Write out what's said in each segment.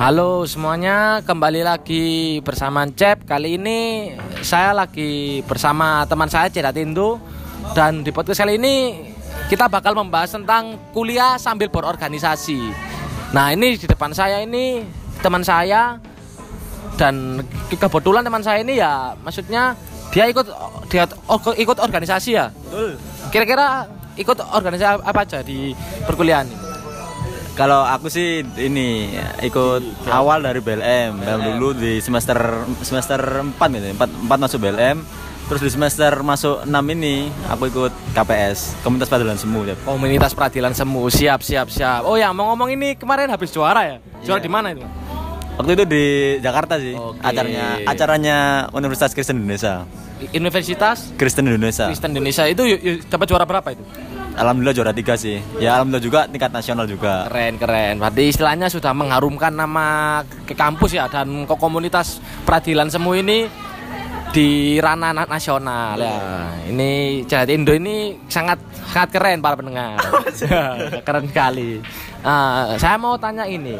Halo semuanya, kembali lagi bersama Cep. Kali ini saya lagi bersama teman saya Cedat Indo dan di podcast kali ini kita bakal membahas tentang kuliah sambil berorganisasi. Nah ini di depan saya ini teman saya dan kebetulan teman saya ini ya maksudnya dia ikut dia ikut organisasi ya. Kira-kira ikut organisasi apa aja di perkuliahan ini? Kalau aku sih ini ikut awal dari BLM. BLM dulu di semester semester 4 gitu. 4, 4 masuk BLM. Terus di semester masuk 6 ini aku ikut KPS, Komunitas Peradilan Semu. Ya. Komunitas Peradilan Semu. Siap, siap, siap. Oh ya, mau ngomong ini kemarin habis juara ya? Juara Iya. di mana itu? Waktu itu di Jakarta sih. Oke. Acaranya acaranya Universitas Kristen Indonesia. Universitas Kristen Indonesia. Kristen Indonesia itu dapat juara berapa itu? Alhamdulillah juara tiga sih. Ya alhamdulillah juga tingkat nasional juga. Keren, keren. Berarti istilahnya sudah mengharumkan nama ke kampus ya dan ke komunitas peradilan semu ini di ranah na- nasional ya. Ini Jahat Indo ini sangat sangat keren para pendengar. keren sekali. Ah, saya mau tanya ini.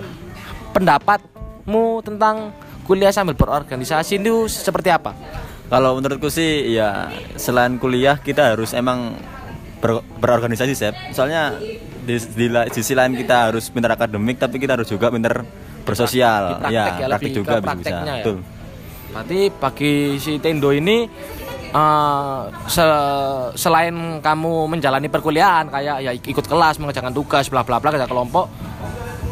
Pendapatmu tentang kuliah sambil berorganisasi itu seperti apa? Kalau menurutku sih ya selain kuliah kita harus emang ber- berorganisasi Sep. Soalnya di, di, di sisi lain kita harus pintar akademik tapi kita harus juga pintar bersosial. Praktek ya, ya, praktik juga bisa. bisa. ya. Betul. Berarti bagi si Tendo ini eh, se- selain kamu menjalani perkuliahan kayak ya ikut kelas, mengerjakan tugas, bla bla bla kerja kelompok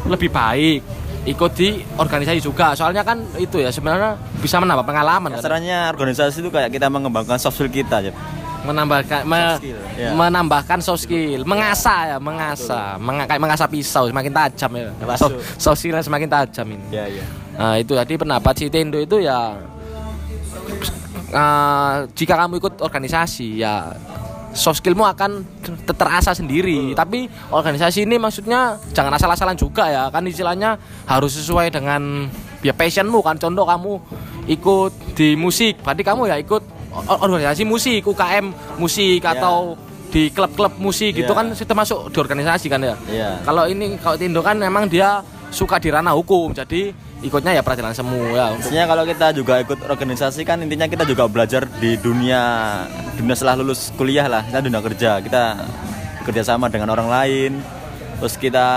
lebih baik ikut di organisasi juga. Soalnya kan itu ya sebenarnya bisa menambah pengalaman kan. Caranya organisasi itu kayak kita mengembangkan soft skill kita Sep. menambahkan me- skill, ya. menambahkan soft skill mengasah ya mengasah Menga- kayak mengasah pisau semakin tajam ya soft, soft skill semakin tajam ini Ya, ya. Nah itu tadi pendapat si Tendo itu ya eh, jika kamu ikut organisasi ya soft skillmu akan ter- terasa sendiri. Tapi organisasi ini maksudnya jangan asal-asalan juga ya kan istilahnya harus sesuai dengan ya passionmu kan. Contoh kamu ikut di musik, berarti kamu ya ikut organisasi musik, UKM musik Ya. atau di klub-klub musik gitu Ya. kan itu masuk di organisasi kan ya. Iya. Kalau ini kalau Tindo kan memang dia suka di ranah hukum, jadi ikutnya ya peradilan semu ya. Maksudnya kalau kita juga ikut organisasi kan intinya kita juga belajar di dunia dunia setelah lulus kuliah lah, kita dunia kerja, kita kerjasama dengan orang lain, terus kita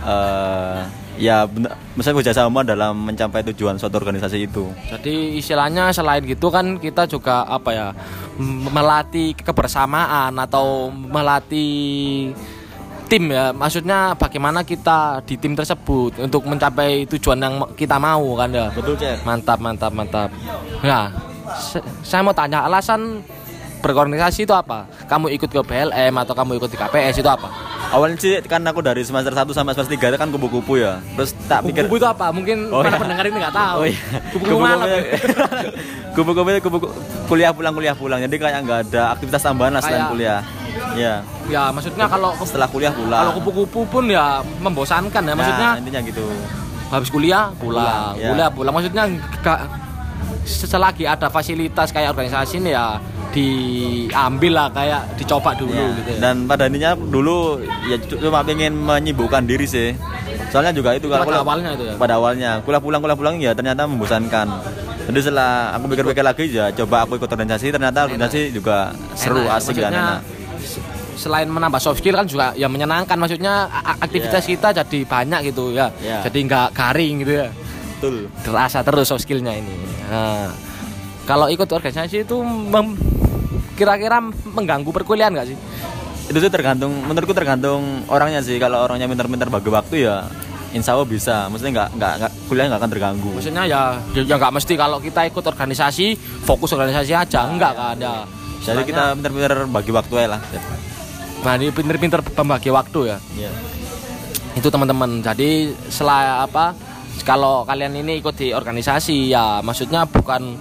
eh ya misalnya kerjasama dalam mencapai tujuan suatu organisasi itu. jadi istilahnya selain gitu kan kita juga apa ya melatih kebersamaan atau melatih tim ya. Maksudnya bagaimana kita di tim tersebut untuk mencapai tujuan yang kita mau kan ya. Betul cek. Mantap, mantap, mantap. Nah, saya mau tanya alasan berorganisasi itu apa? Kamu ikut ke BLM atau kamu ikut di KPS itu apa? Awalnya sih kan aku dari semester 1 sampai semester 3 itu kan kupu-kupu ya. Terus tak pikir Kupu-kupu itu apa? Mungkin Oh, para iya. pendengar ini nggak tahu. Oh iya. Kupu-kupu malam. Kupu-kupu itu kupu kuliah pulang kuliah pulang. Jadi kayak nggak ada aktivitas tambahan lah selain kuliah. Ya. ya, maksudnya kalau Setelah kuliah pulang. kalau kupu-kupu pun ya membosankan ya. Maksudnya Nah, intinya gitu. habis kuliah pulang, Pulang, ya. kuliah pulang. Maksudnya gak selagi ada fasilitas kayak organisasi ini ya diambil lah kayak dicoba dulu Ya, gitu ya. Dan pada intinya dulu ya cu- cuma pengen menyibukkan diri sih. Soalnya juga itu Itu kalau pada kuliah- awalnya itu ya? Pada awalnya kuliah pulang kuliah pulang ya ternyata membosankan. Jadi setelah aku pikir-pikir lagi ya coba aku ikut organisasi ternyata organisasi juga seru Enak, asik dan maksudnya, enak. Selain menambah soft skill kan juga ya menyenangkan maksudnya aktivitas Iya. kita jadi banyak gitu ya. Iya. Jadi nggak garing gitu ya. Betul. Terasa terus soft skillnya ini. Nah, kalau ikut organisasi itu mem- kira-kira mengganggu perkuliahan nggak sih? Itu sih tergantung menurutku tergantung orangnya sih. Kalau orangnya pintar-pintar bagi waktu ya insya Allah bisa. Maksudnya nggak nggak nggak kuliah nggak akan terganggu. Maksudnya ya ya nggak mesti kalau kita ikut organisasi fokus organisasi aja enggak kan ya. Jadi kita pintar-pintar bagi waktu aja lah. nah ini pinter-pinter membagi waktu ya. Iya. Itu teman-teman. Jadi setelah apa kalau kalian ini ikut di organisasi ya maksudnya bukan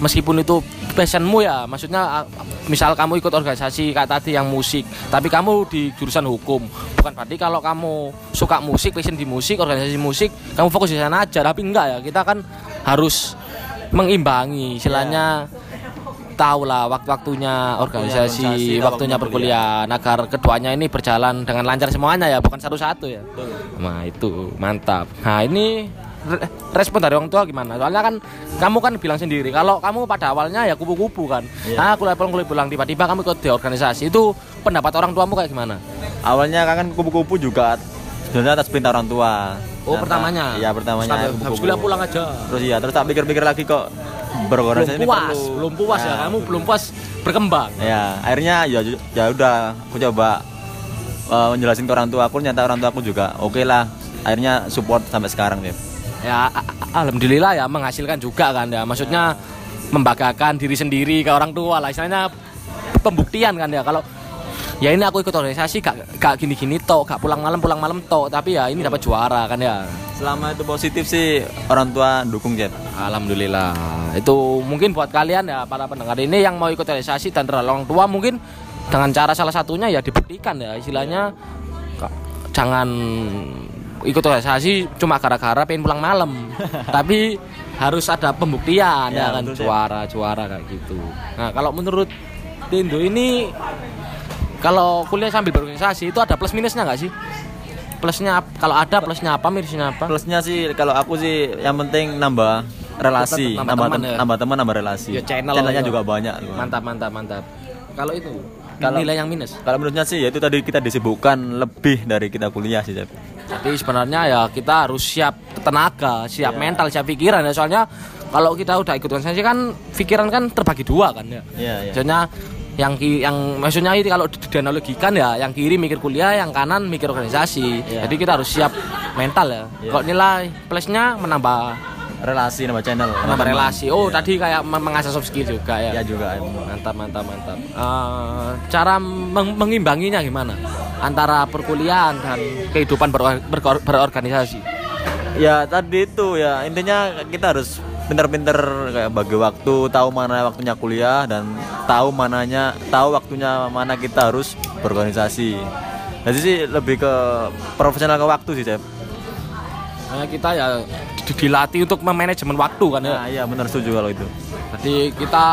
meskipun itu passionmu ya maksudnya misal kamu ikut organisasi kayak tadi yang musik tapi kamu di jurusan hukum bukan berarti kalau kamu suka musik passion di musik organisasi musik kamu fokus di sana aja tapi enggak ya kita kan harus mengimbangi istilahnya tahu lah waktu-waktunya organisasi, organisasi, waktunya perkuliahan agar keduanya ini berjalan dengan lancar semuanya ya, bukan satu-satu ya. Nah, itu mantap. Nah, ini re- respon dari orang tua gimana? Soalnya kan kamu kan bilang sendiri kalau kamu pada awalnya ya kupu-kupu kan. Iya. Nah, kuliah pulang kuliah pulang tiba-tiba kamu ikut di organisasi. Itu pendapat orang tuamu kayak gimana? Awalnya kan kupu-kupu juga sebenarnya atas perintah orang tua. Oh, pertamanya. Iya, pertamanya. Habis kuliah pulang aja. Terus iya, terus tak pikir-pikir lagi kok berorganisasi Belum puas, perlu. belum puas ya. Nah, Kamu belum puas berkembang. Ya, akhirnya ya ya udah aku coba uh, menjelasin ke orang tua aku, nyata orang tua aku juga oke lah. Akhirnya support sampai sekarang ya. ya alhamdulillah ya menghasilkan juga kan ya maksudnya membanggakan diri sendiri ke orang tua lah istilahnya pembuktian kan ya kalau ya ini aku ikut organisasi gak gak gini-gini tok gak pulang malam pulang malam tok tapi ya ini dapat juara kan ya. Selama itu positif sih orang tua dukung Jet. alhamdulillah. Itu mungkin buat kalian ya para pendengar ini yang mau ikut organisasi dan terlalu orang tua mungkin dengan cara salah satunya ya dibuktikan ya istilahnya jangan ikut organisasi cuma gara-gara pengen pulang malam. Tapi harus ada pembuktian ya, Ya, kan betul, juara juara kayak gitu. Nah kalau menurut Tindo ini kalau kuliah sambil berorganisasi itu ada plus minusnya nggak sih plusnya kalau ada plusnya apa minusnya apa Plusnya sih kalau aku sih yang penting nambah relasi, Nambah nambah teman tem- ya? nambah teman, nambah relasi. Ya, channel Channelnya ya. juga banyak. loh. mantap mantap mantap kalau itu Kalau- nilai yang minus Kalau menurutnya sih ya itu tadi kita disibukkan lebih dari kita kuliah sih. Jadi sebenarnya ya kita harus siap tenaga, siap mental, siap pikiran ya. Soalnya kalau kita udah ikut organisasi kan pikiran kan terbagi dua kan ya. Iya, iya. Maksudnya yang ki- yang maksudnya itu kalau di- dianalogikan ya yang kiri mikir kuliah, yang kanan mikir organisasi. Iya. Jadi kita harus siap mental ya. Iya. Kalau nilai plusnya menambah Relasi nambah channel. menambah relasi. Oh, Iya. tadi kayak mengasah soft skill juga ya. Ya juga. Mantap, mantap, mantap. Eh, cara meng- mengimbanginya gimana? Antara perkuliahan dan kehidupan beror- berkor- berorganisasi. Ya tadi itu ya intinya kita harus pinter-pinter kayak bagi waktu, tahu mana waktunya kuliah dan tahu mananya, tahu waktunya mana kita harus berorganisasi. Jadi sih lebih ke profesional ke waktu sih, Cep. Nah, kita ya di- dilatih untuk memanajemen waktu kan ya. Nah, iya benar setuju kalau itu. Jadi kita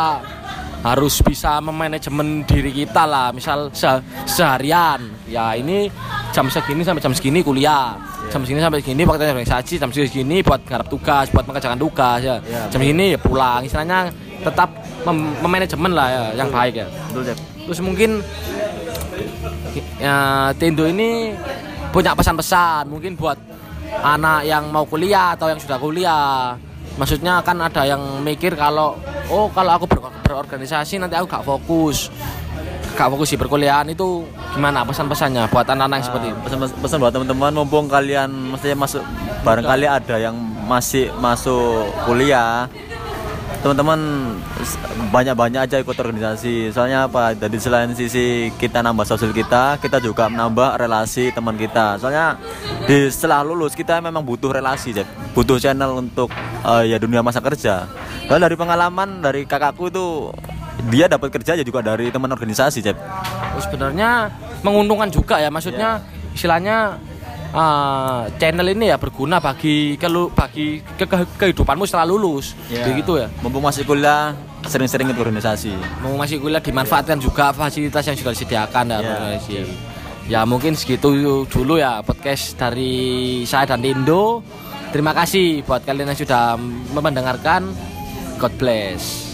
harus bisa memanajemen diri kita lah. Misal se- seharian, ya ini jam segini sampai jam segini kuliah. Jam segini sampai segini waktu organisasi, jam segini buat garap tugas, buat mengerjakan tugas ya. Iya, jam segini ya pulang. Istilahnya tetap mem- memanajemen lah ya, yang baik ya. Betul. Terus mungkin ya Tindo ini punya pesan-pesan mungkin buat anak yang mau kuliah atau yang sudah kuliah. Maksudnya kan ada yang mikir kalau oh kalau aku ber- berorganisasi nanti aku gak fokus. Gak fokus di perkuliahan itu gimana? Pesan-pesannya buat anak-anak yang seperti itu? pesan pesan buat teman-teman mumpung kalian mestinya masuk barangkali ada yang masih masuk kuliah teman-teman banyak-banyak aja ikut organisasi. Soalnya apa? Dari selain sisi kita nambah sosial kita kita juga menambah relasi teman kita. Soalnya di setelah lulus kita memang butuh relasi Jep. butuh channel untuk eh, ya dunia masa kerja. Dan dari pengalaman dari kakakku itu dia dapat kerja ya juga dari teman organisasi Jep. Oh, sebenarnya menguntungkan juga ya maksudnya istilahnya eh, channel ini ya berguna bagi kelu bagi ke- ke- kehidupanmu setelah lulus begitu ya Mumpung masih kuliah, sering-sering ikut organisasi. mau masih kuliah dimanfaatkan juga fasilitas yang sudah disediakan ya, Ya. organisasi. ya mungkin segitu dulu ya podcast dari saya dan Indo terima kasih buat kalian yang sudah mendengarkan God bless.